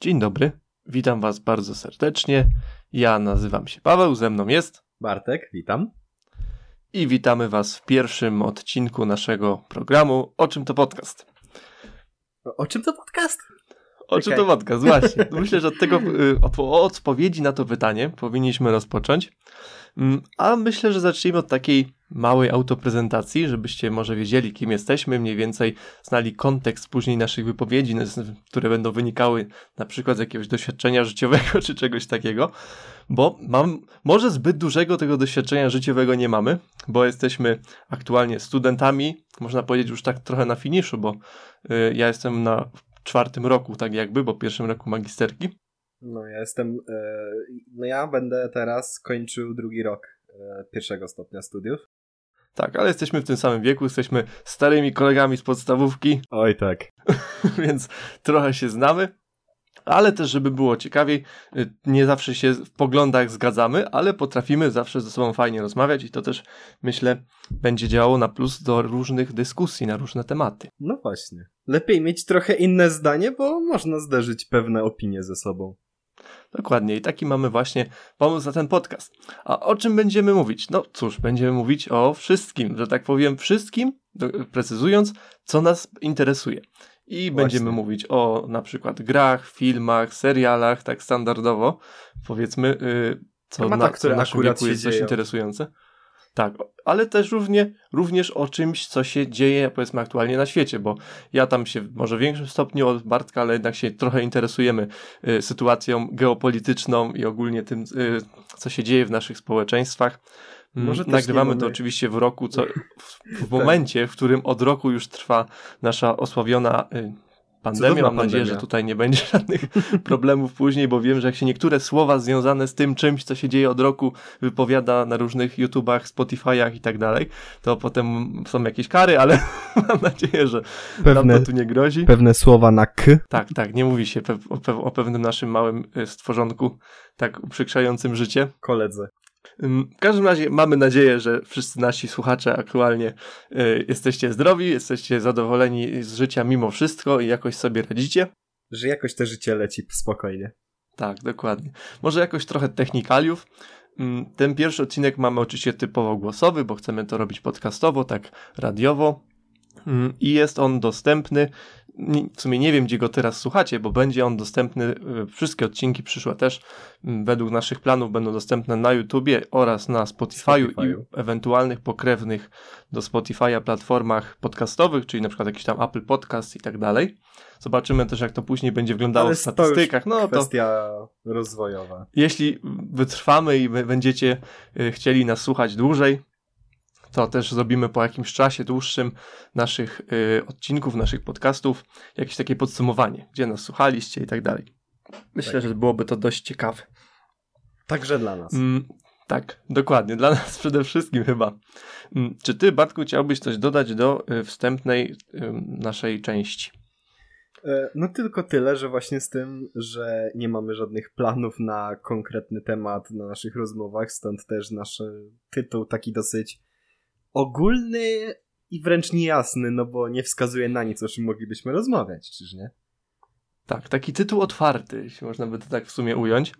Dzień dobry, witam Was bardzo serdecznie. Ja nazywam się Paweł, ze mną jest Bartek, witam. i witamy Was w pierwszym odcinku naszego programu O czym to podcast? O, czym to podcast? O czym Czekaj. to podcast? Właśnie. Myślę, że od tego y, od, od odpowiedzi na to pytanie powinniśmy rozpocząć. Mm, A myślę, że zacznijmy od takiej małej autoprezentacji, żebyście może wiedzieli, kim jesteśmy, mniej więcej znali kontekst później naszych wypowiedzi, nas- które będą wynikały na przykład z jakiegoś doświadczenia życiowego czy czegoś takiego, bo mam, może zbyt dużego tego doświadczenia życiowego nie mamy, bo jesteśmy aktualnie studentami, można powiedzieć już tak trochę na finiszu, bo y, ja jestem na czwartym roku, tak jakby, bo pierwszym roku magisterki. No ja jestem, e, no ja będę teraz kończył drugi rok e, pierwszego stopnia studiów. Tak, ale jesteśmy w tym samym wieku, jesteśmy starymi kolegami z podstawówki, Oj tak. więc trochę się znamy. Ale też, żeby było ciekawiej, y, nie zawsze się w poglądach zgadzamy, ale potrafimy zawsze ze sobą fajnie rozmawiać i to też, myślę, będzie działało na plus do różnych dyskusji na różne tematy. No właśnie. Lepiej mieć trochę inne zdanie, bo można zderzyć pewne opinie ze sobą. Dokładnie, i taki mamy właśnie pomysł na ten podcast. A o czym będziemy mówić? No cóż, będziemy mówić o wszystkim, że tak powiem, wszystkim, precyzując, co nas interesuje. I będziemy mówić o na przykład grach, filmach, serialach, tak standardowo, powiedzmy, yy, co, na, co które w naszym akurat wieku jest coś dzieją. interesujące. Tak, ale też równie, również o czymś, co się dzieje, powiedzmy, aktualnie na świecie, bo ja tam się może w większym stopniu od Bartka, ale jednak się trochę interesujemy y, sytuacją geopolityczną i ogólnie tym, y, co się dzieje w naszych społeczeństwach. Mm, Może Nagrywamy to oczywiście w roku, co, w, w momencie, w którym od roku już trwa nasza osławiona y, pandemia. Cudowna Mam nadzieję, pandemia. że tutaj nie będzie żadnych problemów później, bo wiem, że jak się niektóre słowa związane z tym czymś, co się dzieje od roku, wypowiada na różnych YouTubach, Spotify'ach i tak dalej, to potem są jakieś kary, ale mam nadzieję, że nam Pewne, to tu nie grozi. pewne słowa na k. Tak, tak, nie mówi się pe- o, pe- o pewnym naszym małym y, stworzonku, tak uprzykrzającym życie. Koledze. W każdym razie mamy nadzieję, że wszyscy nasi słuchacze aktualnie y, jesteście zdrowi, jesteście zadowoleni z życia mimo wszystko i jakoś sobie radzicie. Że jakoś te życie leci spokojnie. Tak, dokładnie. Może jakoś trochę technikaliów. Ten pierwszy odcinek mamy oczywiście typowo głosowy, bo chcemy to robić podcastowo, tak radiowo. I jest on dostępny. W sumie nie wiem, gdzie go teraz słuchacie, bo będzie on dostępny. y, Wszystkie odcinki przyszłe też ym, według naszych planów będą dostępne na YouTubie oraz na Spotify'u Spotify'u. i ewentualnych pokrewnych do Spotify'a platformach podcastowych, czyli na przykład jakiś tam Apple Podcast i tak dalej. Zobaczymy też, jak to później będzie wyglądało Ale w to statystykach. No to Kwestia rozwojowa. jeśli wytrwamy i będziecie y, chcieli nas słuchać dłużej, to też zrobimy po jakimś czasie dłuższym naszych y, odcinków, naszych podcastów, jakieś takie podsumowanie, gdzie nas słuchaliście i tak dalej. Myślę, Tak. że byłoby to dość ciekawe. Także dla nas. Mm, tak, dokładnie. Dla nas przede wszystkim chyba. Mm, czy ty, Bartku, chciałbyś coś dodać do y, wstępnej y, naszej części? E, No tylko tyle, że właśnie z tym, że nie mamy żadnych planów na konkretny temat na naszych rozmowach, stąd też nasz e, tytuł taki dosyć ogólny i wręcz niejasny, no bo nie wskazuje na nic, o czym moglibyśmy rozmawiać, czyż nie? Tak, taki tytuł otwarty, jeśli można by to tak w sumie ująć.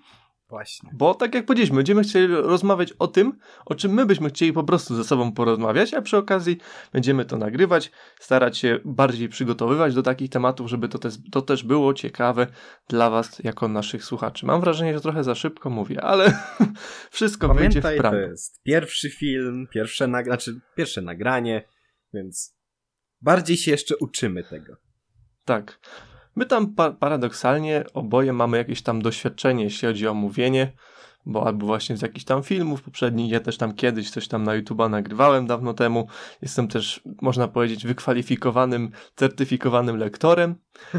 Właśnie. Bo tak jak powiedzieliśmy, będziemy chcieli rozmawiać o tym, o czym my byśmy chcieli po prostu ze sobą porozmawiać, a przy okazji będziemy to nagrywać, starać się bardziej przygotowywać do takich tematów, żeby to też, to też było ciekawe dla Was jako naszych słuchaczy. Mam wrażenie, że trochę za szybko mówię, ale wszystko wyjdzie w Pamiętaj, to prawo. jest pierwszy film, pierwsze, nag- znaczy pierwsze nagranie, więc bardziej się jeszcze uczymy tego. Tak. My tam pa- paradoksalnie oboje mamy jakieś tam doświadczenie, jeśli chodzi o mówienie, bo albo właśnie z jakichś tam filmów poprzednich, ja też tam kiedyś coś tam na YouTube'a nagrywałem dawno temu. Jestem też, można powiedzieć, wykwalifikowanym, certyfikowanym lektorem,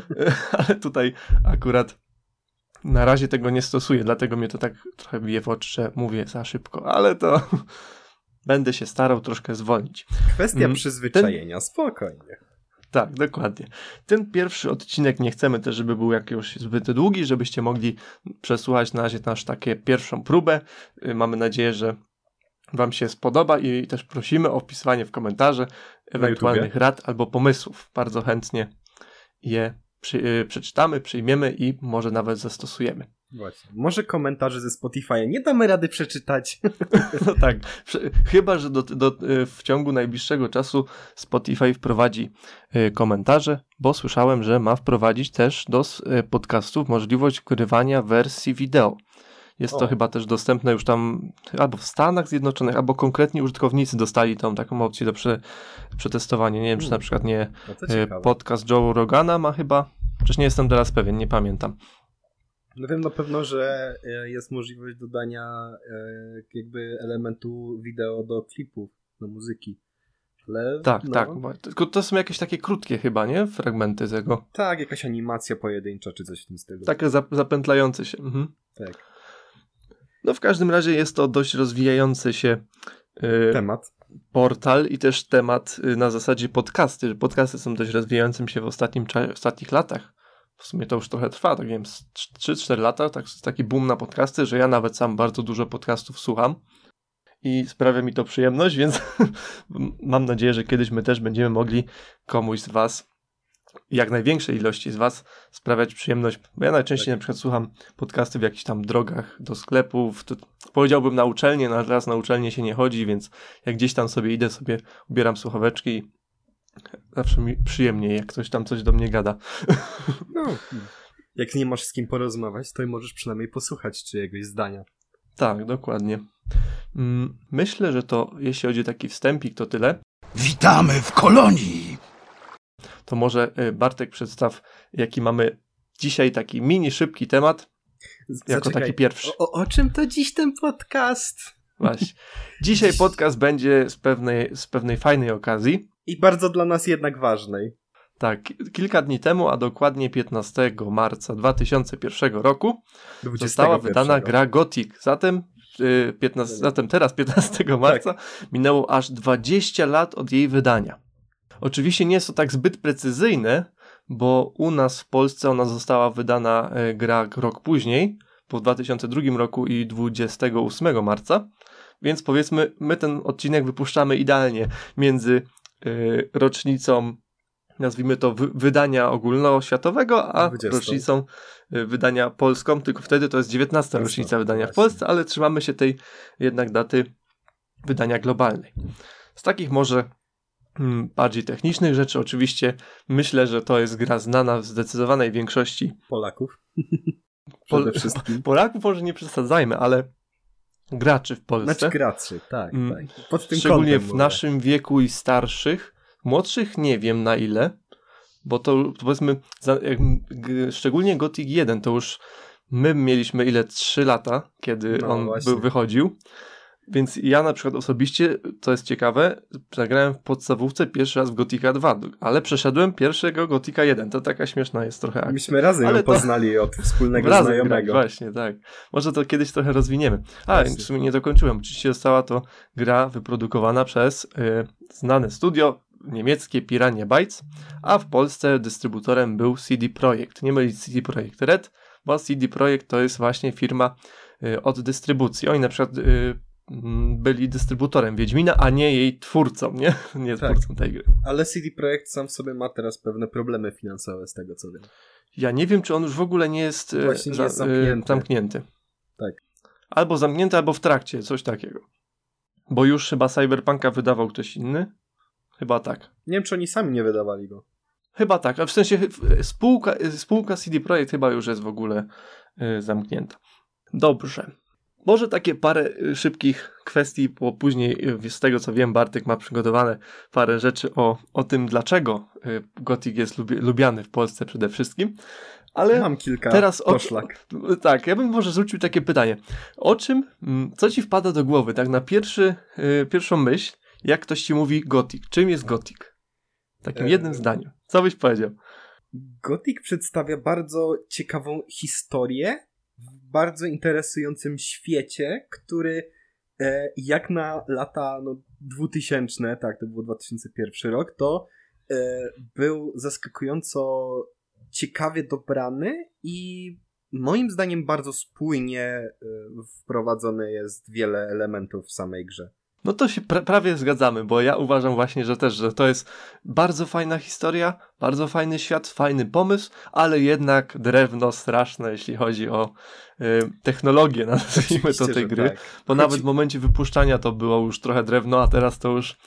ale tutaj akurat na razie tego nie stosuję, dlatego mnie to tak trochę bije w oczy, że mówię za szybko, ale to będę się starał troszkę zwolnić. Kwestia Mm, przyzwyczajenia, spokojnie. Tak, dokładnie. Ten pierwszy odcinek nie chcemy też, żeby był jakiś zbyt długi, żebyście mogli przesłuchać na razie nasz takie pierwszą próbę. Y, Mamy nadzieję, że Wam się spodoba i też prosimy o wpisywanie w komentarze ewentualnych rad albo pomysłów. Bardzo chętnie je przy, przeczytamy, przyjmiemy i może nawet zastosujemy. Właśnie. Może komentarze ze Spotify nie damy rady przeczytać. No tak. Chyba, że do, do, w ciągu najbliższego czasu Spotify wprowadzi komentarze, bo słyszałem, że ma wprowadzić też do podcastów możliwość grywania wersji wideo. Jest o. to chyba też dostępne już tam albo w Stanach Zjednoczonych, albo konkretni użytkownicy dostali tą taką opcję do prze, przetestowania. Nie wiem, czy na hmm. przykład nie no podcast Joe Rogana ma chyba. Przecież nie jestem teraz pewien, nie pamiętam. No wiem na pewno, że e, jest możliwość dodania e, jakby elementu wideo do klipów, do muzyki. Ale, tak, no. tak. Tylko to są jakieś takie krótkie chyba, nie? Fragmenty tego. Tak, jakaś animacja pojedyncza czy coś w tym stylu. Takie zapętlające się. Mhm. Tak. No w każdym razie jest to dość rozwijający się yy, temat. Portal i też temat yy, na zasadzie podcasty. Podcasty są dość rozwijającym się w ostatnim w ostatnich latach w sumie to już trochę trwa, tak wiem, 3-4 lata, tak, taki boom na podcasty, że ja nawet sam bardzo dużo podcastów słucham i sprawia mi to przyjemność, więc mam nadzieję, że kiedyś my też będziemy mogli komuś z Was, jak największej ilości z Was, sprawiać przyjemność. Bo ja najczęściej tak. na przykład słucham podcasty w jakichś tam drogach do sklepów. To powiedziałbym na uczelnię, no ale teraz na uczelnię się nie chodzi, więc jak gdzieś tam sobie idę, sobie ubieram słuchaweczki Zawsze mi przyjemniej, jak ktoś tam coś do mnie gada. No, jak nie masz z kim porozmawiać, to możesz przynajmniej posłuchać czyjegoś zdania. Tak, dokładnie. Mm, myślę, że to, jeśli chodzi o taki wstępik, to tyle. Witamy w kolonii! To może y, Bartek przedstaw, jaki mamy dzisiaj taki mini, szybki temat, jako Zaczekaj, taki pierwszy. O, o czym to dziś ten podcast? Właśnie. Dzisiaj podcast będzie z pewnej, z pewnej fajnej okazji. I bardzo dla nas jednak ważnej. Tak, kilka dni temu, a dokładnie 15 marca 2001 roku została wydana gra Gothic. Zatem, 15, y, zatem teraz 15 marca tak. minęło aż 20 lat od jej wydania. Oczywiście nie jest to tak zbyt precyzyjne, bo u nas w Polsce ona została wydana y, gra rok później, po 2002 roku i 28 marca. Więc powiedzmy, my ten odcinek wypuszczamy idealnie między rocznicą, nazwijmy to, wydania ogólnoświatowego, a 20. rocznicą y, wydania polską, tylko wtedy to jest 19. Jasne, rocznica wydania właśnie. w Polsce, ale trzymamy się tej jednak daty wydania globalnej. Z takich może mm, bardziej technicznych rzeczy, oczywiście myślę, że to jest gra znana w zdecydowanej większości Polaków. Wszystkim. Polaków może nie przesadzajmy, ale graczy w Polsce. Znaczy graczy, tak. Mm, tak. Szczególnie w mówię. naszym wieku i starszych. Młodszych nie wiem na ile, bo to, to powiedzmy, za, jak, szczególnie Gothic 1 to już my mieliśmy ile? 3 lata, kiedy no, on był, wychodził. Więc ja na przykład osobiście, co jest ciekawe, zagrałem w podstawówce pierwszy raz w Gotika 2, ale przeszedłem pierwszego Gotika 1. To taka śmieszna jest trochę akcja. Myśmy razem ale ją to... poznali od wspólnego razem znajomego. Grać, właśnie, tak. Może to kiedyś trochę rozwiniemy. A, w sumie nie dokończyłem. Oczywiście została to gra wyprodukowana przez y, znane studio niemieckie Pirania Bytes, a w Polsce dystrybutorem był CD Projekt. Nie mylić CD Projekt Red, bo CD Projekt to jest właśnie firma y, od dystrybucji. Oni na przykład y, byli dystrybutorem Wiedźmina, a nie jej twórcą, nie? Nie tak. twórcą tej gry. Ale CD Projekt sam w sobie ma teraz pewne problemy finansowe, z tego co wiem. Ja nie wiem, czy on już w ogóle nie jest, e, Właśnie jest e, zamknięty. zamknięty. Tak. Albo zamknięty, albo w trakcie, coś takiego. Bo już chyba Cyberpunka wydawał ktoś inny. Chyba tak. Nie wiem, czy oni sami nie wydawali go. Chyba tak, a w sensie spółka, spółka CD Projekt chyba już jest w ogóle y, zamknięta. Dobrze. Może takie parę y, szybkich kwestii, bo później y, z tego co wiem, Bartek ma przygotowane parę rzeczy o, o tym, dlaczego y, Gothic jest lubi, lubiany w Polsce przede wszystkim. Ale Mam kilka teraz o, Tak, ja bym może zwrócił takie pytanie. O czym, mm, co ci wpada do głowy, tak na pierwszy, pierwszą myśl, jak ktoś ci mówi Gothic? Czym jest Gothic? W takim e... jednym zdaniu. Co byś powiedział? Gothic przedstawia bardzo ciekawą historię bardzo interesującym świecie, który e, jak na lata no, 2000, tak, to był 2001 rok, to e, był zaskakująco ciekawie dobrany i moim zdaniem bardzo spójnie e, wprowadzone jest wiele elementów w samej grze. No to się pra prawie zgadzamy, bo ja uważam właśnie, że też, że to jest bardzo fajna historia, bardzo fajny świat, fajny pomysł, ale jednak drewno straszne, jeśli chodzi o y, technologię, nazwijmy to tej gry. Tak. Bo nawet w momencie wypuszczania to było już trochę drewno, a teraz to już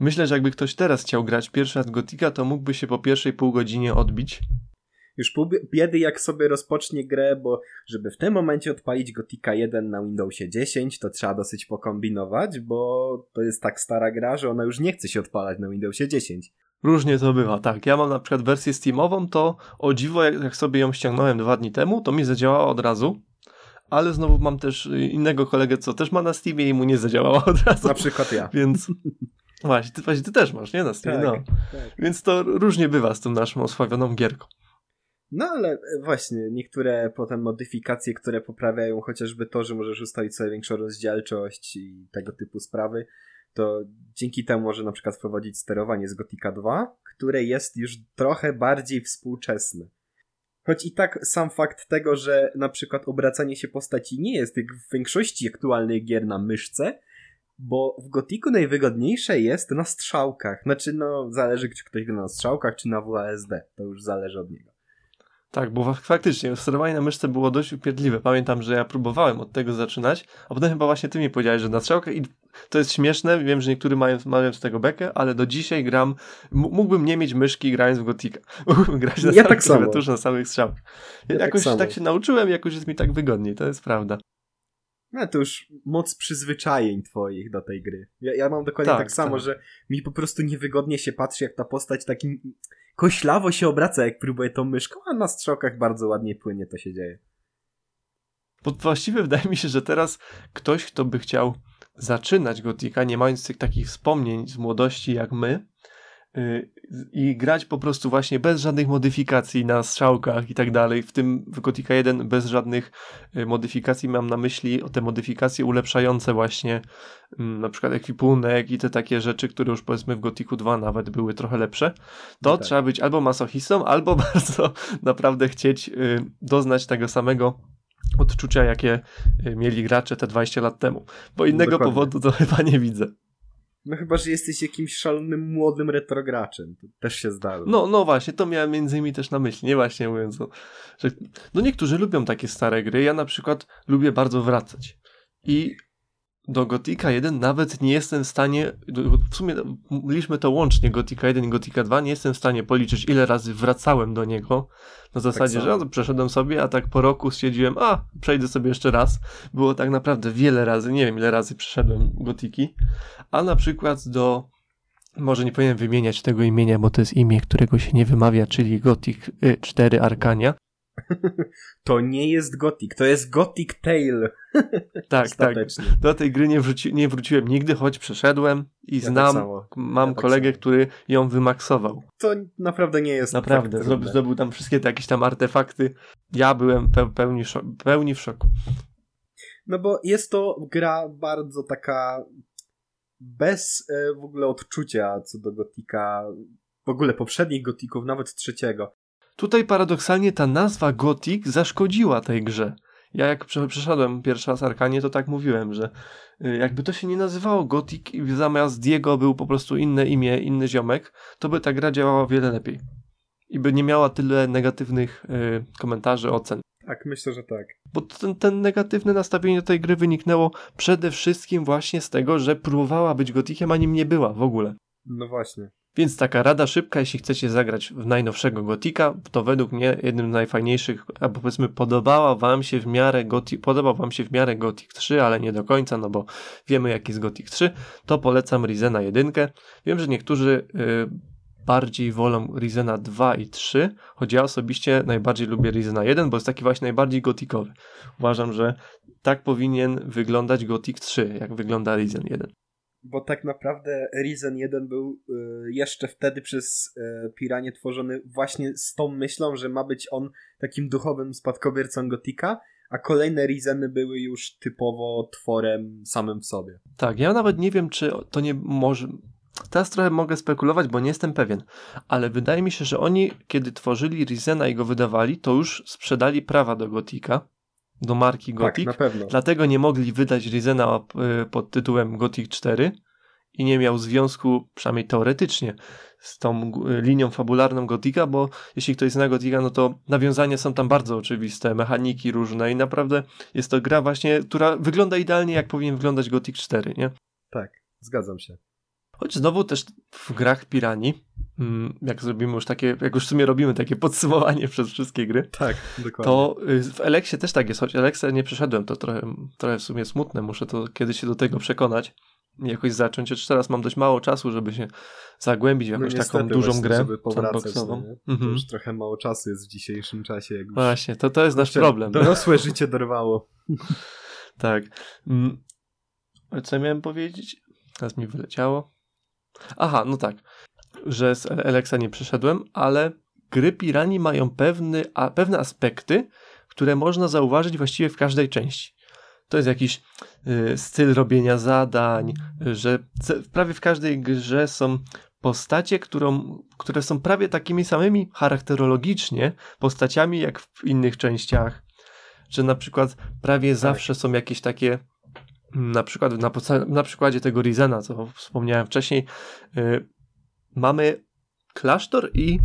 myślę, że jakby ktoś teraz chciał grać pierwszy raz Gotika, to mógłby się po pierwszej pół godzinie odbić już pół biedy jak sobie rozpocznie grę, bo żeby w tym momencie odpalić Gotika 1 na Windowsie 10, to trzeba dosyć pokombinować, bo to jest tak stara gra, że ona już nie chce się odpalać na Windowsie 10. Różnie to bywa, tak. Ja mam na przykład wersję Steamową, to o dziwo, jak, jak sobie ją ściągnąłem dwa dni temu, to mi zadziałała od razu. Ale znowu mam też innego kolegę, co też ma na Steamie i mu nie zadziałała od razu. Na przykład ja. Więc właśnie, ty, właśnie ty też masz, nie? Na Steamie, tak, no. Tak. Więc to różnie bywa z tą naszą osławioną gierką. No ale e, właśnie, niektóre potem modyfikacje, które poprawiają chociażby to, że możesz ustawić sobie większą rozdzielczość i tego typu sprawy, to dzięki temu może na przykład wprowadzić sterowanie z Gotika 2, które jest już trochę bardziej współczesne. Choć i tak sam fakt tego, że na przykład obracanie się postaci nie jest jak w większości aktualnych gier na myszce, bo w Gotiku najwygodniejsze jest na strzałkach. Znaczy, no, zależy, czy ktoś gra na strzałkach, czy na WASD. To już zależy od niego. Tak, bo faktycznie sterowanie na myszce było dość upierdliwe. Pamiętam, że ja próbowałem od tego zaczynać, a potem chyba właśnie ty mi powiedziałeś, że na strzałkę i to jest śmieszne, wiem, że niektórzy mają, mają z tego bekę, ale do dzisiaj gram, mógłbym nie mieć myszki grając w Gotika. Mógłbym grać na ja tak klawiaturze, na samych strzałkach. Ja jakoś tak, tak się nauczyłem, jakoś jest mi tak wygodniej, to jest prawda. No to już moc przyzwyczajeń twoich do tej gry. Ja, ja mam dokładnie tak, tak samo, tak. że mi po prostu niewygodnie się patrzy, jak ta postać takim koślawo się obraca, jak próbuje tą myszką, a na strzałkach bardzo ładnie płynie to się dzieje. Bo właściwie wydaje mi się, że teraz ktoś, kto by chciał zaczynać Gotika, nie mając tych takich wspomnień z młodości jak my, Y, i grać po prostu właśnie bez żadnych modyfikacji na strzałkach i tak dalej. W tym w Gothica 1 bez żadnych y, modyfikacji mam na myśli o te modyfikacje ulepszające właśnie mm, na przykład ekwipunek i te takie rzeczy, które już powiedzmy w Gothicu 2 nawet były trochę lepsze. To no tak. trzeba być albo masochistą, albo bardzo naprawdę chcieć y, doznać tego samego odczucia, jakie mieli gracze te 20 lat temu. Bo innego Dokładnie. powodu to chyba nie widzę. No chyba, że jesteś jakimś szalonym młodym retrograczem. To też się zdarza. No, no właśnie, to miałem między innymi też na myśli, nie właśnie mówiąc o, że no niektórzy lubią takie stare gry, ja na przykład lubię bardzo wracać. I do Gotika 1 nawet nie jestem w stanie, w sumie liczmy to łącznie, Gotika 1 i Gotika 2, nie jestem w stanie policzyć ile razy wracałem do niego, na zasadzie, tak że no, przeszedłem sobie, a tak po roku stwierdziłem, a przejdę sobie jeszcze raz. Było tak naprawdę wiele razy, nie wiem ile razy przeszedłem Gotiki, a na przykład do może nie powinienem wymieniać tego imienia, bo to jest imię, którego się nie wymawia, czyli Gothic 4 y, Arkania. To nie jest Gothic, to jest Gothic Tale. Tak, tak. Do tej gry nie, wróci, nie wróciłem nigdy, choć przeszedłem i ja tak znam, tak mam ja tak kolegę, tak który ją wymaksował. To naprawdę nie jest Naprawdę, tak zrobił, zrobił tam wszystkie te jakieś tam artefakty. Ja byłem pełni, pełni w szoku. No bo jest to gra bardzo taka bez e, w ogóle odczucia co do Gotika, w ogóle poprzednich Gotików, nawet trzeciego. Tutaj paradoksalnie ta nazwa Gothic zaszkodziła tej grze. Ja jak przeszedłem pierwszy raz Arkanie, to tak mówiłem, że y, jakby to się nie nazywało Gothic i zamiast Diego był po prostu inne imię, inny ziomek, to by ta gra działała wiele lepiej. I by nie miała tyle negatywnych y, komentarzy, ocen. Tak, myślę, że tak. Bo ten, ten negatywne nastawienie do tej gry wyniknęło przede wszystkim właśnie z tego, że próbowała być Gotikiem, a nim nie była w ogóle. No właśnie. Więc taka rada szybka, jeśli chcecie zagrać w najnowszego Gotika, to według mnie jednym z najfajniejszych, albo powiedzmy podobała wam się w miarę Gothic, podobał wam się w miarę Gothic 3, ale nie do końca, no bo wiemy jaki jest Gothic 3, to polecam Rizena 1. Wiem, że niektórzy yy, bardziej wolą Rizena 2 i 3, choć ja osobiście najbardziej lubię Rizena 1, bo jest taki właśnie najbardziej gotikowy. Uważam, że tak powinien wyglądać Gothic 3, jak wygląda Rizen 1 bo tak naprawdę Risen 1 był y, jeszcze wtedy przez y, Piranie tworzony właśnie z tą myślą, że ma być on takim duchowym spadkobiercą Gotika, a kolejne Riseny były już typowo tworem samym w sobie. Tak, ja nawet nie wiem, czy to nie może... Teraz trochę mogę spekulować, bo nie jestem pewien, ale wydaje mi się, że oni, kiedy tworzyli Risena i go wydawali, to już sprzedali prawa do Gotika do marki Tak, Gothic. na pewno. Dlatego nie mogli wydać Rizena y, pod tytułem Gothic 4 i nie miał związku, przynajmniej teoretycznie, z tą y, linią fabularną Gotika, bo jeśli ktoś zna Gotika, no to nawiązania są tam bardzo oczywiste, mechaniki różne i naprawdę jest to gra właśnie, która wygląda idealnie jak powinien wyglądać Gothic 4, nie? Tak, zgadzam się. Choć znowu też w grach Pirani, mm, jak zrobimy już takie, jak już w sumie robimy takie podsumowanie przez wszystkie gry, Tak, dokładnie. to y, w Eleksie też tak jest, choć Eleksa nie przeszedłem, to trochę, trochę w sumie smutne, muszę to kiedyś się do tego przekonać, jakoś zacząć, chociaż teraz mam dość mało czasu, żeby się zagłębić w jakąś taką No niestety dużą grę sandboxową. no? To Mhm. już trochę mało czasu jest w dzisiejszym czasie. Jak już Właśnie, to, to jest nasz Kurczę, problem. Dorosłe życie dorwało. Tak. Mm. Co miałem powiedzieć? Teraz mi wyleciało. Aha, no tak. Że z Alexa nie przeszedłem, ale gry Pirani mają pewny, a, pewne aspekty, które można zauważyć właściwie w każdej części. To jest jakiś y, styl robienia zadań, że prawie w każdej grze są postacie, którą, które są prawie takimi samymi charakterologicznie postaciami jak w innych częściach. Że na przykład prawie zawsze są jakieś takie na przykład na, na przykładzie tego Rizena, co wspomniałem wcześniej, y, mamy klasztor i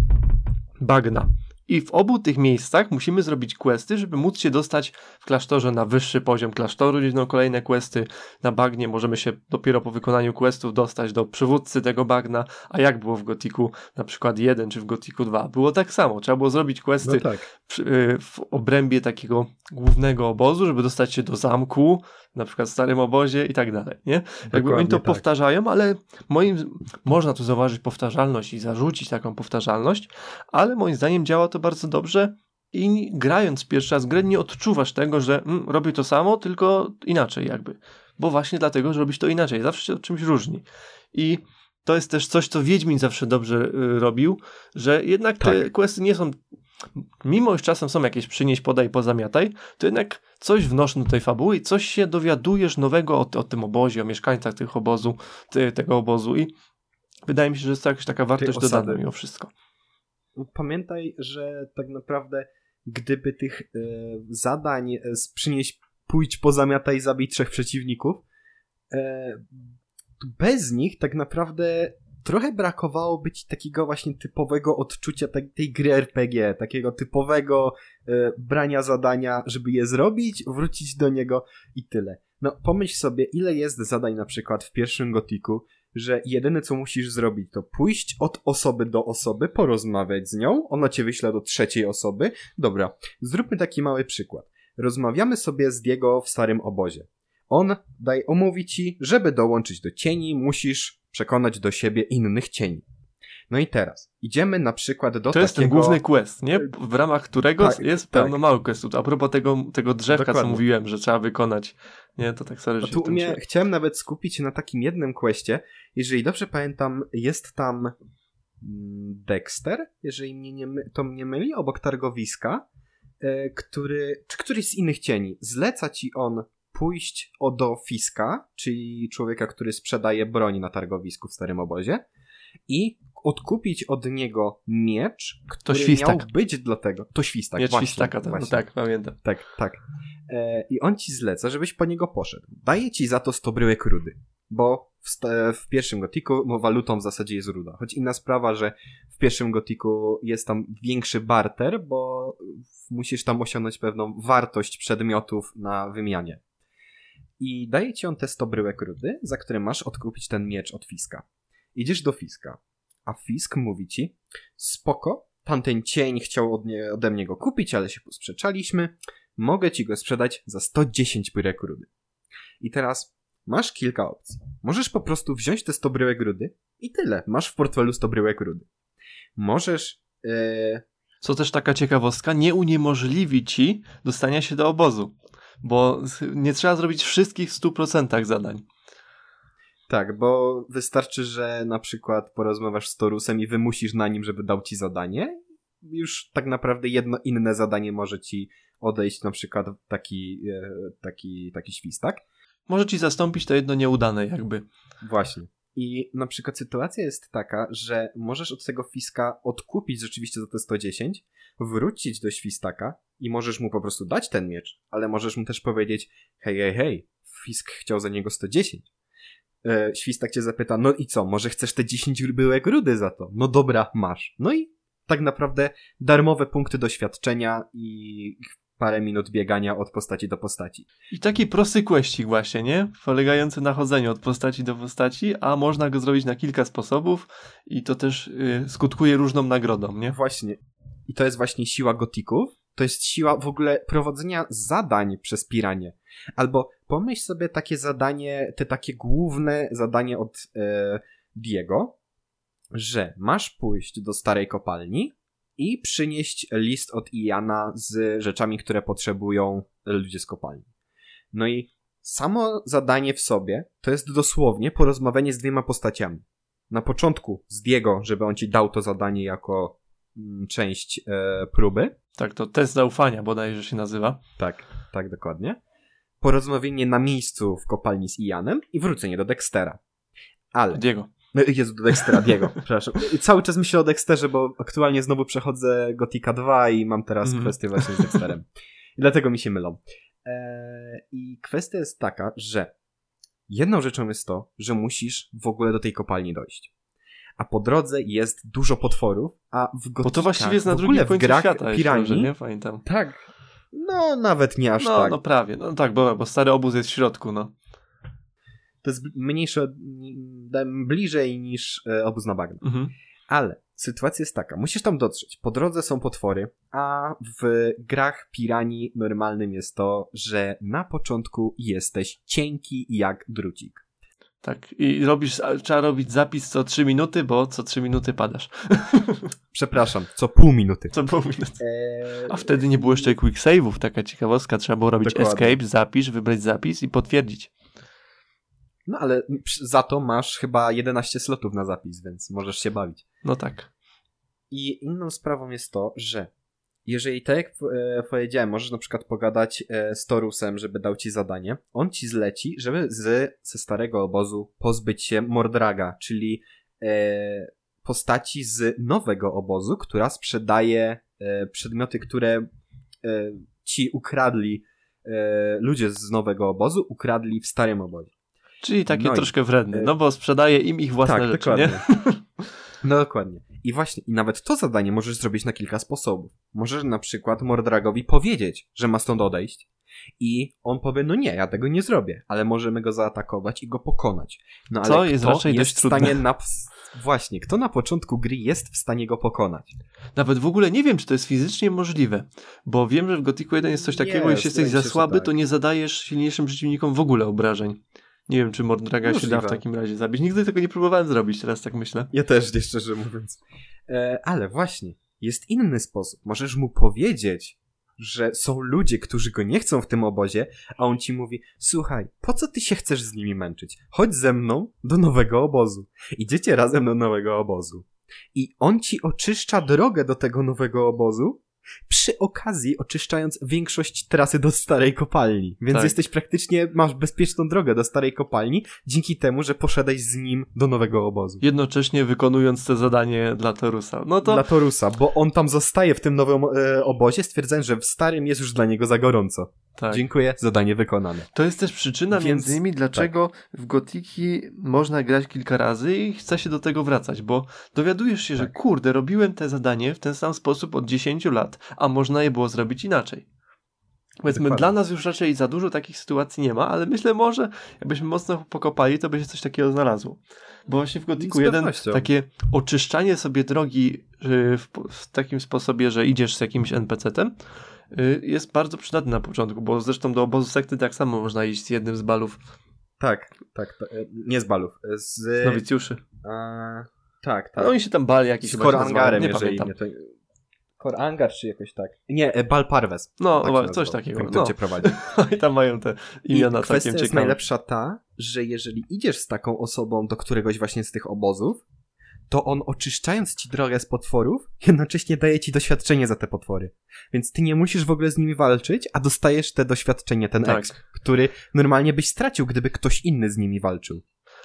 bagna. I w obu tych miejscach musimy zrobić questy, żeby móc się dostać w klasztorze na wyższy poziom klasztoru, gdzie będą kolejne questy. Na bagnie możemy się dopiero po wykonaniu questów dostać do przywódcy tego bagna, a jak było w Gotiku na przykład 1 czy w Gotiku 2? Było tak samo, trzeba było zrobić questy No tak. przy, y, w obrębie takiego głównego obozu, żeby dostać się do zamku, na przykład w starym obozie i tak dalej, nie? Jakby oni Dokładnie to tak. powtarzają, ale moim można tu zauważyć powtarzalność i zarzucić taką powtarzalność, ale moim zdaniem działa to bardzo dobrze i grając pierwszy raz grę nie odczuwasz tego, że mm, robię to samo, tylko inaczej jakby. Bo właśnie dlatego, że robisz to inaczej. Zawsze się od czymś różni. I to jest też coś, co Wiedźmin zawsze dobrze y, robił, że jednak te Tak. questy nie są mimo iż czasem są jakieś przynieś, podaj, pozamiataj, to jednak coś wnoszą do tej fabuły i coś się dowiadujesz nowego o, o tym obozie, o mieszkańcach tych obozu, ty, tego obozu i wydaje mi się, że jest to jakaś taka wartość dodana mimo wszystko. Pamiętaj, że tak naprawdę gdyby tych e, zadań e, z przynieść, pójdź, pozamiataj, zabij trzech przeciwników, e, bez nich tak naprawdę trochę brakowało ci takiego właśnie typowego odczucia tej, tej gry RPG, takiego typowego e, brania zadania, żeby je zrobić, wrócić do niego i tyle. No pomyśl sobie, ile jest zadań na przykład w pierwszym gotiku, że jedyne co musisz zrobić to pójść od osoby do osoby, porozmawiać z nią, ona cię wyśle do trzeciej osoby. Dobra, zróbmy taki mały przykład. Rozmawiamy sobie z Diego w starym obozie. On daj, omówi ci, żeby dołączyć do cieni, musisz przekonać do siebie innych cieni. No i teraz, idziemy na przykład do To takiego... jest ten główny quest, nie? W ramach którego Tak, jest tak. pełno małych questów. A propos tego, tego drzewka, co Dokładnie. mówiłem, że trzeba wykonać. Nie, to tak A że tu mnie, chciałem nawet skupić się na takim jednym questie. Jeżeli dobrze pamiętam, jest tam mm, Dexter, jeżeli mnie nie my, to mnie myli, obok targowiska, e, który, czy któryś z innych cieni. Zleca ci on pójść o do Fiska, czyli człowieka, który sprzedaje broń na targowisku w Starym Obozie i odkupić od niego miecz, który świstak. miał być dla tego. To świstak, Miecz właśnie, Świstaka, tak, no właśnie. tak, pamiętam. Tak, tak. E, I on ci zleca, żebyś po niego poszedł. Daje ci za to 100 bryłek rudy. Bo w, w pierwszym gotiku no, walutą w zasadzie jest ruda. Choć inna sprawa, że w pierwszym gotiku jest tam większy barter, bo musisz tam osiągnąć pewną wartość przedmiotów na wymianie. I daje ci on te 100 bryłek rudy, za które masz odkupić ten miecz od Fiska. Idziesz do Fiska, a Fisk mówi ci, spoko, tamten cień chciał od nie, ode mnie go kupić, ale się posprzeczaliśmy, mogę ci go sprzedać za 110 bryłek rudy. I teraz masz kilka opcji. Możesz po prostu wziąć te 100 bryłek rudy i tyle. Masz w portfelu 100 bryłek rudy. Możesz... E, Co też taka ciekawostka, nie uniemożliwi ci dostania się do obozu. Bo nie trzeba zrobić wszystkich w 100% zadań. tak, bo wystarczy, że na przykład porozmawiasz z Torusem i wymusisz na nim, żeby dał ci zadanie. Już tak naprawdę jedno inne zadanie może ci odejść, na przykład taki, e, taki, taki świstak. Może ci zastąpić to jedno nieudane jakby. Właśnie. I na przykład sytuacja jest taka, że możesz od tego fiska odkupić rzeczywiście za te 110, wrócić do świstaka I możesz mu po prostu dać ten miecz, ale możesz mu też powiedzieć, hej, hej, hej, Fisk chciał za niego 110. E, Świstak cię zapyta, no i co, może chcesz te 10 byłek rudy za to? No dobra, masz. No i tak naprawdę darmowe punkty doświadczenia i parę minut biegania od postaci do postaci. I taki prosty questik właśnie, nie? Polegający na chodzeniu od postaci do postaci, a można go zrobić na kilka sposobów i to też y, skutkuje różną nagrodą, nie? Właśnie. I to jest właśnie siła gotików. To jest siła w ogóle prowadzenia zadań przez piranie. Albo pomyśl sobie takie zadanie, te takie główne zadanie od e, Diego, że masz pójść do starej kopalni i przynieść list od Iana z rzeczami, które potrzebują ludzie z kopalni. No i samo zadanie w sobie to jest dosłownie porozmawianie z dwiema postaciami. Na początku z Diego, żeby on ci dał to zadanie jako część e, próby. Tak, to test zaufania bodajże się nazywa. Tak, tak dokładnie. Porozmawianie na miejscu w kopalni z Ianem i wrócenie do Dextera. Ale Diego. No, Jezu, do Dextera, Diego, przepraszam. I cały czas myślę o Dexterze, bo aktualnie znowu przechodzę Gotika 2 i mam teraz Mhm. kwestię właśnie z Dexterem. I dlatego mi się mylą. Eee, I kwestia jest taka, że jedną rzeczą jest to, że musisz w ogóle do tej kopalni dojść. A po drodze jest dużo potworów, a w Gotikach, Bo to właściwie jest na w ogóle drugim w końcu grach świata, piranii, dobrze, nie? Pamiętam. Tak. No, nawet nie aż No, tak. no prawie, no tak, bo, bo stary obóz jest w środku, no. To jest mniejsze, bliżej niż e, obóz na bagnie. Mhm. Ale sytuacja jest taka, musisz tam dotrzeć. Po drodze są potwory, a w grach piranii normalnym jest to, że na początku jesteś cienki jak drucik. Tak, i robisz, trzeba robić zapis co 3 minuty, bo co 3 minuty padasz. Przepraszam, co pół minuty. Co pół minuty. Eee, A wtedy nie było jeszcze quick save'ów, taka ciekawostka, trzeba było robić Dokładnie. escape, zapisz, wybrać zapis i potwierdzić. No ale za to masz chyba 11 slotów na zapis, więc możesz się bawić. No tak. I inną sprawą jest to, że jeżeli tak jak e, powiedziałem, możesz na przykład pogadać e, z Torusem, żeby dał ci zadanie, on ci zleci, żeby z, ze starego obozu pozbyć się Mordraga, czyli e, postaci z nowego obozu, która sprzedaje e, przedmioty, które e, ci ukradli e, ludzie z nowego obozu, ukradli w starym obozie. Czyli takie No troszkę wredne, no bo sprzedaje im ich własne tak, rzeczy, dokładnie. nie? No dokładnie. I właśnie, i nawet to zadanie możesz zrobić na kilka sposobów. Możesz na przykład Mordragowi powiedzieć, że ma stąd odejść i on powie, no nie, ja tego nie zrobię, ale możemy go zaatakować i go pokonać. No ale Co jest kto raczej jest dość w stanie trudne. na... Właśnie, kto na początku gry jest w stanie go pokonać? Nawet w ogóle nie wiem, czy to jest fizycznie możliwe, bo wiem, że w Gothicu 1 jest coś takiego, Jest, jeśli jesteś za słaby, tak. to nie zadajesz silniejszym przeciwnikom w ogóle obrażeń. Nie wiem, czy Mordraga się da w Możliwe. takim razie zabić. Nigdy tego nie próbowałem zrobić, teraz tak myślę. Ja też, nie szczerze mówiąc. E, ale właśnie, jest inny sposób. Możesz mu powiedzieć, że są ludzie, którzy go nie chcą w tym obozie, a on ci mówi, słuchaj, po co ty się chcesz z nimi męczyć? Chodź ze mną do nowego obozu. Idziecie razem do nowego obozu. I on ci oczyszcza drogę do tego nowego obozu, przy okazji oczyszczając większość trasy do starej kopalni. Więc Tak. jesteś praktycznie, masz bezpieczną drogę do starej kopalni, dzięki temu, że poszedłeś z nim do nowego obozu. Jednocześnie wykonując te zadanie dla Torusa. No to Dla Torusa, bo on tam zostaje w tym nowym e, obozie, stwierdzając, że w starym jest już dla niego za gorąco. Tak. Dziękuję, zadanie wykonane. To jest też przyczyna Więc- między innymi, dlaczego w Gotiki można grać kilka razy i chce się do tego wracać, bo dowiadujesz się, że Tak. kurde, robiłem te zadanie w ten sam sposób od 10 lat, a można je było zrobić inaczej. Powiedzmy, Dokładnie. dla nas już raczej za dużo takich sytuacji nie ma, ale myślę może, jakbyśmy mocno pokopali, to by się coś takiego znalazło. Bo właśnie w Gotiku Z 1 pewnością. takie oczyszczanie sobie drogi y, w, w takim sposobie, że idziesz z jakimś NPC-tem, jest bardzo przydatny na początku, bo zresztą do obozu sekty tak samo można iść z jednym z balów Tak, tak, to, e, nie z balów, e, z... z nowicjuszy. A, tak, tak. Ale oni się tam bali jakiś z Korangarem, nie jeżeli pamiętam. nie to... Korangar czy jakoś tak? Nie, e, Bal Parves. No, tak o, coś takiego, kto no. cię prowadzi. I tam mają te imiona I kwestia jest ciekawe. najlepsza ta, że jeżeli idziesz z taką osobą do któregoś właśnie z tych obozów, to on oczyszczając ci drogę z potworów, jednocześnie daje ci doświadczenie za te potwory. Więc ty nie musisz w ogóle z nimi walczyć, a dostajesz te doświadczenie, ten Tak. exp, który normalnie byś stracił, gdyby ktoś inny z nimi walczył.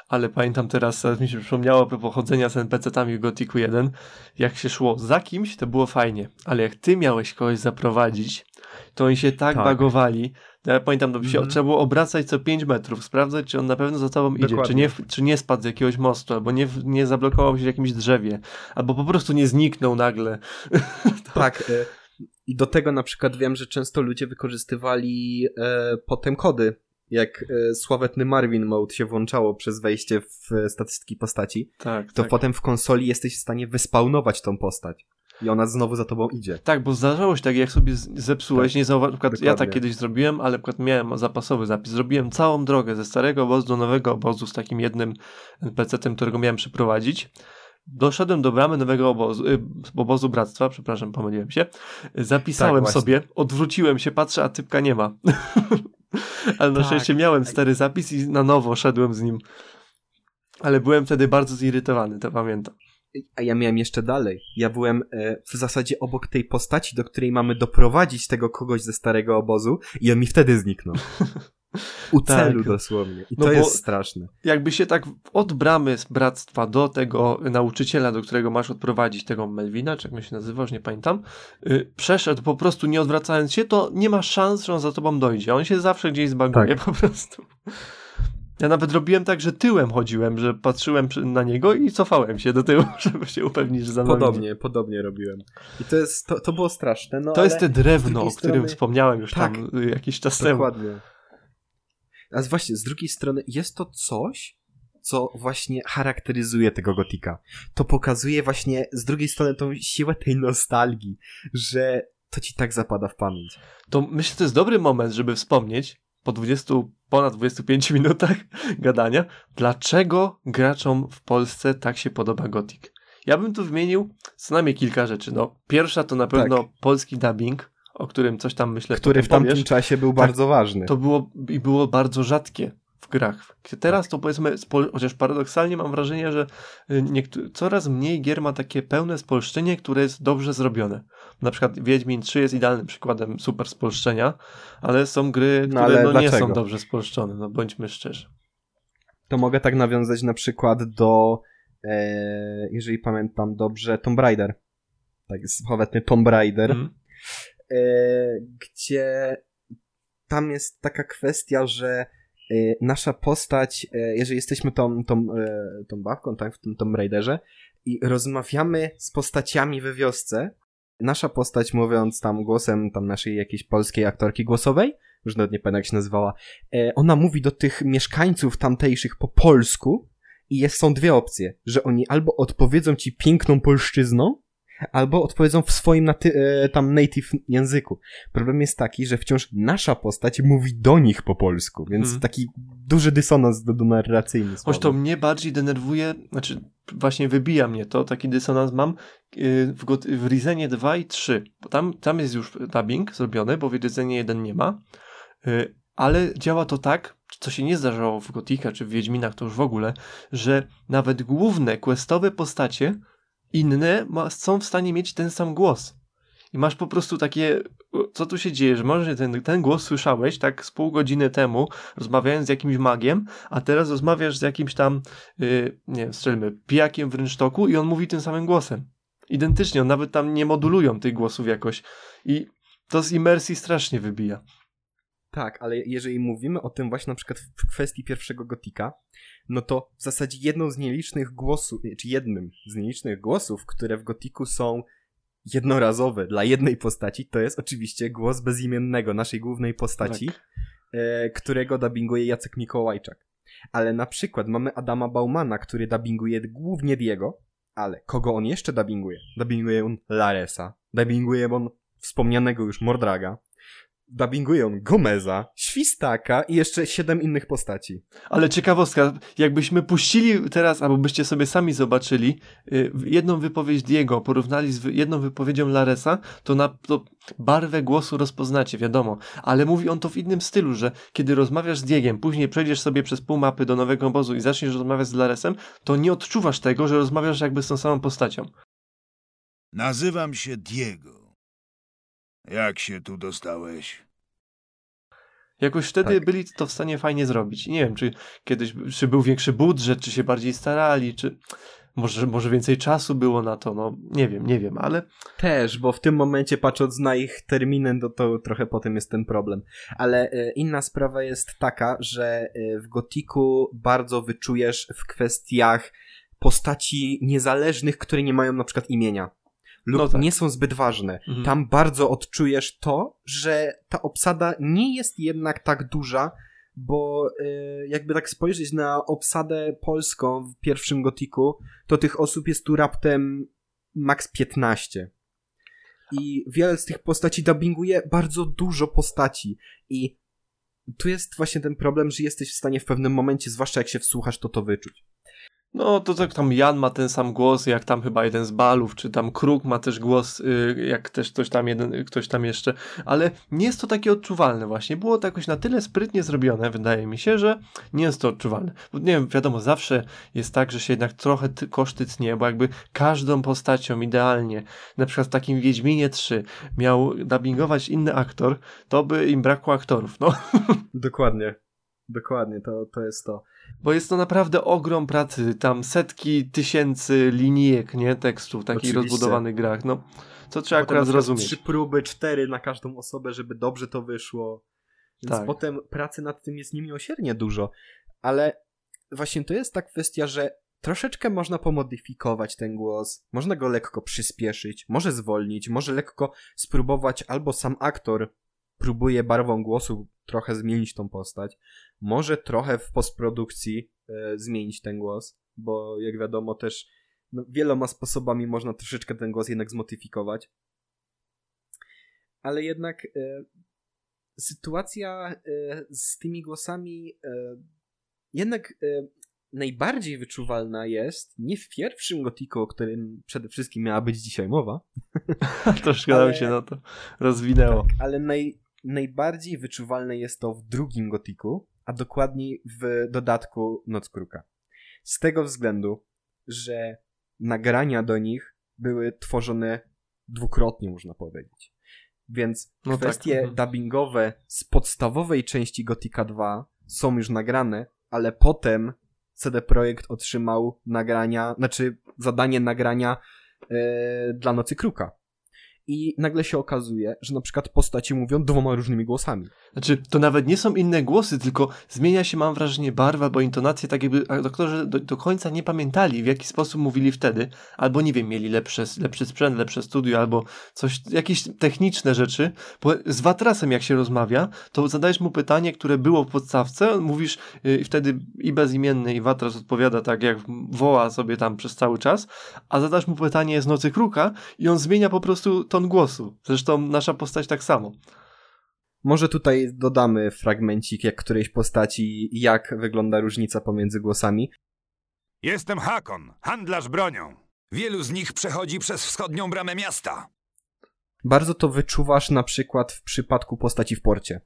ale pamiętam teraz, teraz mi się przypomniało po pochodzenia z NPC-tami w Gothicu 1, jak się szło za kimś, to było fajnie, ale jak ty miałeś kogoś zaprowadzić, to oni się tak, tak. bagowali. Ja pamiętam, to się mm -hmm. trzeba było obracać co 5 metrów, sprawdzać, czy on na pewno za tobą idzie, czy nie, czy nie spadł z jakiegoś mostu, albo nie, nie zablokował się w jakimś drzewie, albo po prostu nie zniknął nagle. to... Tak. E, I do tego na przykład wiem, że często ludzie wykorzystywali e, potem kody jak e, sławetny Marvin Mode się włączało przez wejście w e, statystyki postaci, tak, to tak. potem w konsoli jesteś w stanie wyspawnować tą postać. I ona znowu za tobą idzie. Tak, bo zdarzało się tak, jak sobie zepsułeś, tak, nie zauważyłem, ja tak kiedyś zrobiłem, ale przykład miałem zapasowy zapis. Zrobiłem całą drogę ze starego obozu do nowego obozu z takim jednym PC-tem, którego miałem przeprowadzić. Doszedłem do bramy nowego obozu, y, obozu bractwa, przepraszam, pomyliłem się. Zapisałem tak, sobie, odwróciłem się, patrzę, a typka nie ma. Ale na tak. szczęście miałem stary zapis i na nowo szedłem z nim. Ale byłem wtedy bardzo zirytowany, to pamiętam. A ja miałem jeszcze dalej. Ja byłem e, w zasadzie obok tej postaci, do której mamy doprowadzić tego kogoś ze starego obozu i on mi wtedy zniknął. U tak. celu dosłownie. I no to jest straszne. Jakby się tak od bramy z bractwa do tego nauczyciela, do którego masz odprowadzić tego Melvina, czy jak my się nazywa, już nie pamiętam, yy, przeszedł po prostu nie odwracając się, to nie ma szans, że on za tobą dojdzie. On się zawsze gdzieś zbaguje tak. po prostu. Ja nawet robiłem tak, że tyłem chodziłem, że patrzyłem na niego i cofałem się do tyłu, żeby się upewnić, że za mną Podobnie, idzie. podobnie robiłem. I to jest, to, to było straszne. No, to jest te drewno, o którym wspomniałem już tak, tam jakiś czas dokładnie. temu. Dokładnie. A właśnie, z drugiej strony jest to coś, co właśnie charakteryzuje tego gotika. To pokazuje właśnie z drugiej strony tą siłę tej nostalgii, że to ci tak zapada w pamięć. To myślę, że to jest dobry moment, żeby wspomnieć po 20, ponad 25 minutach gadania, dlaczego graczom w Polsce tak się podoba gotik. Ja bym tu wymienił co najmniej kilka rzeczy. No, pierwsza to na pewno tak. polski dubbing, o którym coś tam myślę. Który w tamtym powiesz. czasie był tak, bardzo ważny. To było i było bardzo rzadkie w grach. Teraz to powiedzmy, chociaż paradoksalnie mam wrażenie, że y, coraz mniej gier ma takie pełne spolszczenie, które jest dobrze zrobione. Na przykład Wiedźmin 3 jest idealnym przykładem super spolszczenia, ale są gry, no, które no, no nie są dobrze spolszczone, no bądźmy szczerzy. To mogę tak nawiązać na przykład do, e, jeżeli pamiętam dobrze, Tomb Raider. Tak, sławetny Tomb Raider. Mm. E, gdzie tam jest taka kwestia, że e, nasza postać, e, jeżeli jesteśmy tą, tą, tą babką, tak, w tym Tomb Raiderze i rozmawiamy z postaciami we wiosce, nasza postać mówiąc tam głosem tam naszej jakiejś polskiej aktorki głosowej, już nawet nie pamiętam jak się nazywała, ona mówi do tych mieszkańców tamtejszych po polsku i jest, są dwie opcje, że oni albo odpowiedzą ci piękną polszczyzną, albo odpowiedzą w swoim naty- e, tam native języku. Problem jest taki, że wciąż nasza postać mówi do nich po polsku, więc hmm. taki duży dysonans do, do narracyjny. Choć to mnie bardziej denerwuje, znaczy właśnie wybija mnie to, taki dysonans mam y, w, w Rizenie 2 i 3, bo tam, tam jest już dubbing zrobiony, bo w Rizenie 1 nie ma, y, ale działa to tak, co się nie zdarzało w Gotika czy w Wiedźminach to już w ogóle, że nawet główne questowe postacie inne ma, są w stanie mieć ten sam głos. I masz po prostu takie, co tu się dzieje, że może ten, ten głos słyszałeś tak z pół godziny temu, rozmawiając z jakimś magiem, a teraz rozmawiasz z jakimś tam, yy, nie wiem, strzelmy, pijakiem w rynsztoku i on mówi tym samym głosem. Identycznie, on nawet tam nie modulują tych głosów jakoś. I to z imersji strasznie wybija. Tak, ale jeżeli mówimy o tym właśnie na przykład w kwestii pierwszego gotika, no to w zasadzie jedną z nielicznych głosów, czy jednym z nielicznych głosów, które w gotiku są jednorazowe dla jednej postaci, to jest oczywiście głos bezimiennego naszej głównej postaci, tak. e, którego dubbinguje Jacek Mikołajczak. Ale na przykład mamy Adama Baumana, który dubbinguje głównie Diego, ale kogo on jeszcze dubbinguje? Dubbinguje on Laresa, dubbinguje on wspomnianego już Mordraga, dubbingują Gomeza, Świstaka i jeszcze siedem innych postaci. Ale ciekawostka, jakbyśmy puścili teraz, albo byście sobie sami zobaczyli yy, jedną wypowiedź Diego, porównali z jedną wypowiedzią Laresa, to na to barwę głosu rozpoznacie, wiadomo. Ale mówi on to w innym stylu, że kiedy rozmawiasz z Diegiem, później przejdziesz sobie przez pół mapy do nowego obozu i zaczniesz rozmawiać z Laresem, to nie odczuwasz tego, że rozmawiasz jakby z tą samą postacią. Nazywam się Diego. Jak się tu dostałeś? Jakoś wtedy Tak. byli to w stanie fajnie zrobić. Nie wiem, czy kiedyś, czy był większy budżet, czy się bardziej starali, czy może, może więcej czasu było na to, no nie wiem, nie wiem, ale Też, bo w tym momencie patrząc na ich terminy, no to trochę potem jest ten problem. Ale e, inna sprawa jest taka, że e, w Gotiku bardzo wyczujesz w kwestiach postaci niezależnych, które nie mają na przykład imienia. Lub No tak. nie są zbyt ważne. Mhm. Tam bardzo odczujesz to, że ta obsada nie jest jednak tak duża, bo e, jakby tak spojrzeć na obsadę polską w pierwszym Gotiku, to tych osób jest tu raptem max 15. I wiele z tych postaci dubbinguje bardzo dużo postaci. I tu jest właśnie ten problem, że jesteś w stanie w pewnym momencie, zwłaszcza jak się wsłuchasz, to to wyczuć. No, to tak tam Jan ma ten sam głos, jak tam chyba jeden z balów, czy tam Kruk ma też głos, y, jak też ktoś tam jeden, ktoś tam jeszcze, ale nie jest to takie odczuwalne właśnie. Było to jakoś na tyle sprytnie zrobione, wydaje mi się, że nie jest to odczuwalne. Bo nie wiem, wiadomo, zawsze jest tak, że się jednak trochę ty, koszty tnie, bo jakby każdą postacią idealnie, na przykład w takim Wiedźminie 3 miał dubbingować inny aktor, to by im brakło aktorów, no. Dokładnie. Dokładnie, to, to jest to. Bo jest to naprawdę ogrom pracy, tam setki tysięcy linijek, nie, tekstów, takich Oczywiście. rozbudowanych grach, no, co trzeba Potem akurat zrozumieć. Trzy próby, cztery na każdą osobę, żeby dobrze to wyszło. Więc Tak. potem pracy nad tym jest niemiłosiernie dużo. Ale właśnie to jest ta kwestia, że troszeczkę można pomodyfikować ten głos, można go lekko przyspieszyć, może zwolnić, może lekko spróbować, albo sam aktor próbuje barwą głosu trochę zmienić tą postać, może trochę w postprodukcji e, zmienić ten głos, bo jak wiadomo też no, wieloma sposobami można troszeczkę ten głos jednak zmodyfikować. Ale jednak e, sytuacja e, z tymi głosami e, jednak e, najbardziej wyczuwalna jest nie w pierwszym gotiku, o którym przede wszystkim miała być dzisiaj mowa, Troszkę nam się na to rozwinęło. tak, ale naj, najbardziej wyczuwalne jest to w drugim gotiku, a dokładniej w dodatku Noc Kruka. Z tego względu, że nagrania do nich były tworzone dwukrotnie, można powiedzieć. Więc No tak, kwestie mhm. dubbingowe z podstawowej części Gotika 2 są już nagrane, ale potem CD Projekt otrzymał nagrania, znaczy zadanie nagrania e, dla Nocy Kruka. I nagle się okazuje, że na przykład postaci mówią dwoma różnymi głosami. Znaczy, to nawet nie są inne głosy, tylko zmienia się, mam wrażenie, barwa, bo intonacje tak jakby doktorzy do, do końca nie pamiętali, w jaki sposób mówili wtedy, albo nie wiem, mieli lepsze, lepszy sprzęt, lepsze studio, albo coś, jakieś techniczne rzeczy, bo z Watrasem jak się rozmawia, to zadajesz mu pytanie, które było w podstawce, mówisz yy, i wtedy i bezimienny, i Watras odpowiada tak, jak woła sobie tam przez cały czas, a zadasz mu pytanie z Nocy Kruka i on zmienia po prostu ton głosu. Zresztą nasza postać tak samo. Może tutaj dodamy fragmencik jak którejś postaci, jak wygląda różnica pomiędzy głosami. Jestem Hakon, handlarz bronią. Wielu z nich przechodzi przez wschodnią bramę miasta. Bardzo to wyczuwasz na przykład w przypadku postaci w porcie.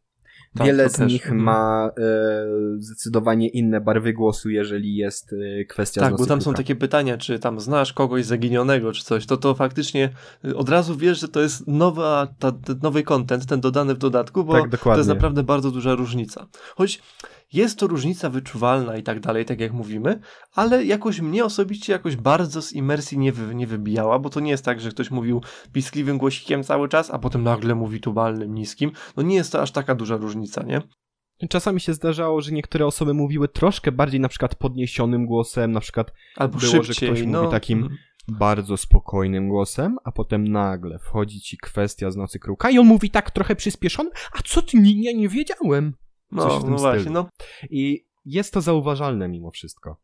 Tak, Wiele z też, nich mhm. ma e, zdecydowanie inne barwy głosu, jeżeli jest e, kwestia Tak, bo tam są takie pytania, czy tam znasz kogoś zaginionego, czy coś, to to faktycznie y, od razu wiesz, że to jest nowa, ta, ten nowy content, ten dodany w dodatku, bo Tak, to jest naprawdę bardzo duża różnica. Choć jest to różnica wyczuwalna i tak dalej, tak jak mówimy, ale jakoś mnie osobiście jakoś bardzo z imersji nie, wy, nie wybijała, bo to nie jest tak, że ktoś mówił piskliwym głosikiem cały czas, a potem nagle mówi tubalnym, niskim. No nie jest to aż taka duża różnica, nie? Czasami się zdarzało, że niektóre osoby mówiły troszkę bardziej na przykład podniesionym głosem, na przykład Albo Było, że szybciej, ktoś mówi no. takim- mhm. bardzo spokojnym głosem, a potem nagle wchodzi ci kwestia z Nocy Kruka i on mówi tak trochę przyspieszony, a co ty, nie, nie, nie wiedziałem. No, coś w tym no właśnie, stylu. no. I jest to zauważalne mimo wszystko.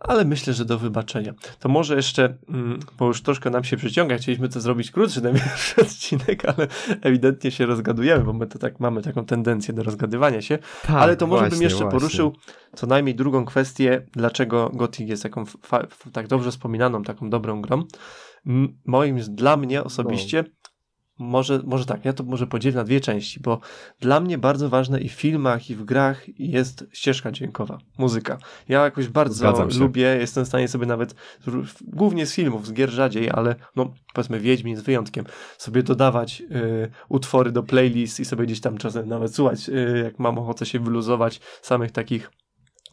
Ale myślę, że do wybaczenia. To może jeszcze, mm, bo już troszkę nam się przyciąga, chcieliśmy to zrobić krótszy ten pierwszy odcinek, ale ewidentnie się rozgadujemy, bo my to tak mamy taką tendencję do rozgadywania się. Tak, ale to może bym właśnie, jeszcze właśnie. poruszył co najmniej drugą kwestię, dlaczego Gothic jest taką tak dobrze wspominaną, taką dobrą grą. Moim, dla mnie osobiście może, może tak, ja to może podzielę na dwie części, bo dla mnie bardzo ważne i w filmach, i w grach jest ścieżka dźwiękowa, muzyka. Ja jakoś bardzo lubię, jestem w stanie sobie nawet, głównie z filmów, z gier rzadziej, ale no powiedzmy Wiedźmin z wyjątkiem, sobie dodawać y, utwory do playlist i sobie gdzieś tam czasem nawet słuchać, y, jak mam ochotę się wyluzować samych takich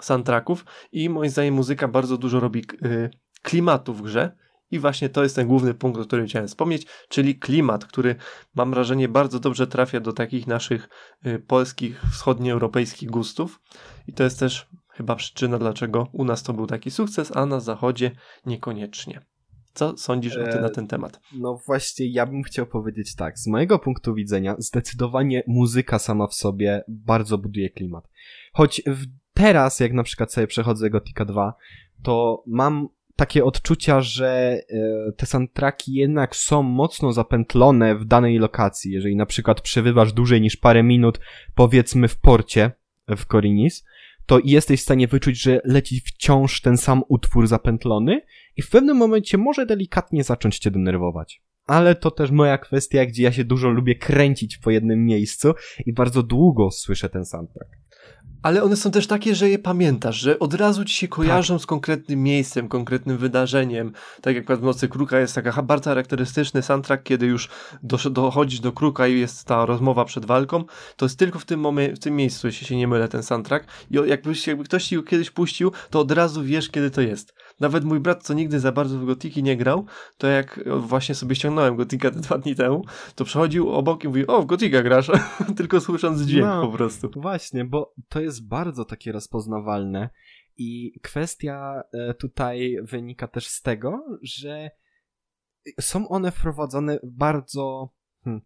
soundtracków i moim zdaniem muzyka bardzo dużo robi y, klimatu w grze i właśnie to jest ten główny punkt, o którym chciałem wspomnieć, czyli klimat, który mam wrażenie bardzo dobrze trafia do takich naszych y, polskich, wschodnioeuropejskich gustów. I to jest też chyba przyczyna, dlaczego u nas to był taki sukces, a na zachodzie niekoniecznie. Co sądzisz o ty na e, ten temat? No właśnie, ja bym chciał powiedzieć tak. Z mojego punktu widzenia, zdecydowanie muzyka sama w sobie bardzo buduje klimat. Choć teraz, jak na przykład sobie przechodzę Gotika 2, to mam takie odczucia, że e, te soundtracki jednak są mocno zapętlone w danej lokacji. Jeżeli na przykład przebywasz dłużej niż parę minut, powiedzmy w porcie w Korinis, to jesteś w stanie wyczuć, że leci wciąż ten sam utwór zapętlony i w pewnym momencie może delikatnie zacząć cię denerwować. Ale to też moja kwestia, gdzie ja się dużo lubię kręcić po jednym miejscu i bardzo długo słyszę ten soundtrack. Ale one są też takie, że je pamiętasz, że od razu ci się kojarzą tak. z konkretnym miejscem, konkretnym wydarzeniem. Tak jak w Nocy Kruka jest taka bardzo charakterystyczny soundtrack, kiedy już dochodzisz do Kruka i jest ta rozmowa przed walką, to jest tylko w tym, w tym miejscu, jeśli się nie mylę, ten soundtrack. I jakbyś, jakby ktoś ci go kiedyś puścił, to od razu wiesz, kiedy to jest. Nawet mój brat, co nigdy za bardzo w Gotiki nie grał, to jak właśnie sobie ściągnąłem Gotika te dwa dni temu, to przechodził obok i mówił, o, w Gotika grasz, tylko słysząc dźwięk no, po prostu. Właśnie, bo to jest bardzo takie rozpoznawalne i kwestia e, tutaj wynika też z tego, że są one wprowadzone bardzo, hmm,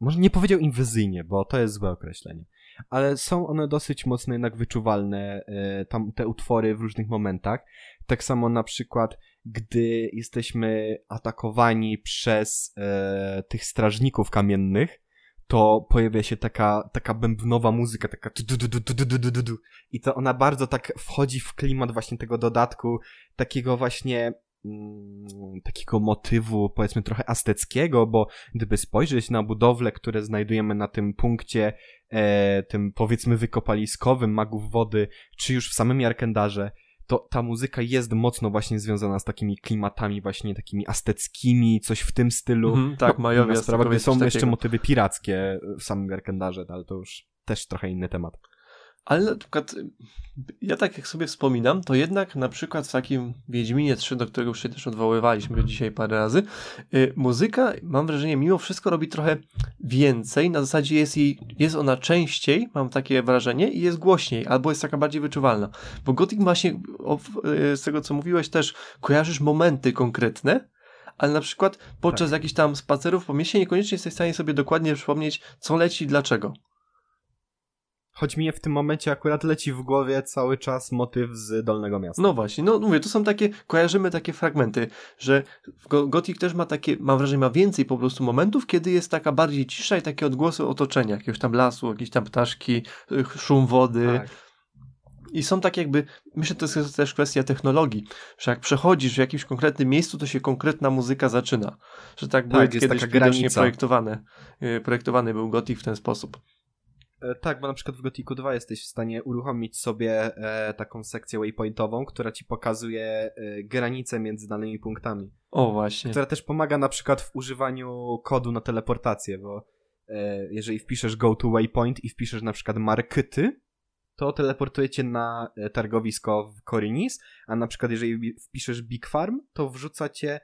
może nie powiedział inwazyjnie, bo to jest złe określenie, ale są one dosyć mocno jednak wyczuwalne, e, tam te utwory w różnych momentach. Tak samo na przykład, gdy jesteśmy atakowani przez e, tych strażników kamiennych, to pojawia się taka, taka bębnowa muzyka, taka i to ona bardzo tak wchodzi w klimat właśnie tego dodatku, takiego właśnie takiego motywu, powiedzmy trochę azteckiego, bo gdyby spojrzeć na budowle, które znajdujemy na tym punkcie, e, tym powiedzmy wykopaliskowym magów wody, czy już w samym Arkendarze, to ta muzyka jest mocno właśnie związana z takimi klimatami właśnie takimi azteckimi, coś w tym stylu. Mm, tak, no, majowie. Sprawa, są jeszcze motywy pirackie w samym Arkendarze, ale to już też trochę inny temat. Ale na przykład, ja tak jak sobie wspominam, to jednak na przykład w takim Wiedźminie 3, do którego się też odwoływaliśmy dzisiaj parę razy, yy, muzyka, mam wrażenie, mimo wszystko robi trochę więcej, na zasadzie jest, jej, jest ona częściej, mam takie wrażenie, i jest głośniej, albo jest taka bardziej wyczuwalna. Bo Gothic właśnie, o, yy, z tego co mówiłeś też, kojarzysz momenty konkretne, ale na przykład podczas tak. jakichś tam spacerów po mieście niekoniecznie jesteś w stanie sobie dokładnie przypomnieć, co leci i dlaczego. Choć mi w tym momencie akurat leci w głowie cały czas motyw z Dolnego Miasta. No właśnie, no mówię, to są takie, kojarzymy takie fragmenty, że Gothic też ma takie, mam wrażenie, ma więcej po prostu momentów, kiedy jest taka bardziej cisza i takie odgłosy otoczenia, jakiegoś tam lasu, jakieś tam ptaszki, szum wody. Tak. I są tak jakby, myślę, to jest też kwestia technologii, że jak przechodzisz w jakimś konkretnym miejscu, to się konkretna muzyka zaczyna. Że tak, tak były kiedyś widocznie projektowane. Y, projektowany był Gothic w ten sposób. E, tak, bo na przykład w Gothicu 2 jesteś w stanie uruchomić sobie e, taką sekcję waypointową, która ci pokazuje e, granice między danymi punktami. O, właśnie. Która też pomaga na przykład w używaniu kodu na teleportację, bo jeżeli wpiszesz go to waypoint i wpiszesz na przykład markyty, to teleportuje cię na targowisko w Korinis, a na przykład jeżeli wpiszesz Big Farm, to wrzuca cię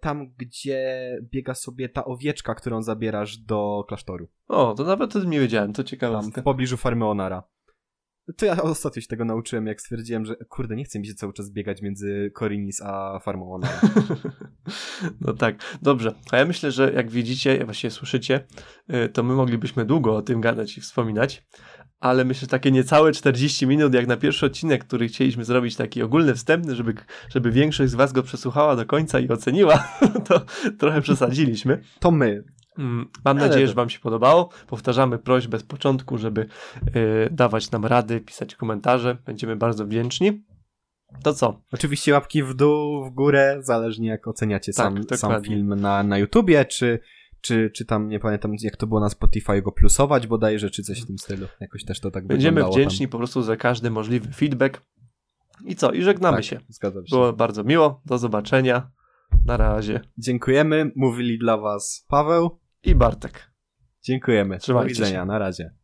tam, gdzie biega sobie ta owieczka, którą zabierasz do klasztoru. O, to nawet o tym nie wiedziałem, to ciekawe. Tam, w pobliżu farmy Onara. To ja ostatnio się tego nauczyłem, jak stwierdziłem, że kurde, nie chce mi się cały czas biegać między Korinis a farmą Onara. no tak, dobrze. A ja myślę, że jak widzicie, właściwie słyszycie, y, to my moglibyśmy długo o tym gadać i wspominać, ale myślę, że takie niecałe 40 minut, jak na pierwszy odcinek, który chcieliśmy zrobić taki ogólny, wstępny, żeby, żeby większość z Was go przesłuchała do końca i oceniła, to trochę przesadziliśmy. To my. Mm, mam ale nadzieję, to... że Wam się podobało. Powtarzamy prośbę z początku, żeby yy, dawać nam rady, pisać komentarze. Będziemy bardzo wdzięczni. To co? Oczywiście łapki w dół, w górę, zależnie jak oceniacie tak, sam, sam film na, na YouTubie, czy czy, czy tam, nie pamiętam jak to było na Spotify, go plusować bodajże, czy coś w tym stylu. Jakoś też to tak Będziemy wdzięczni tam. po prostu za każdy możliwy feedback. I co? I żegnamy tak, się. Zgadzam się. Było bardzo miło. Do zobaczenia. Na razie. Dziękujemy. Mówili dla was Paweł. I Bartek. Dziękujemy. Trzymajcie Do widzenia. się. Na razie.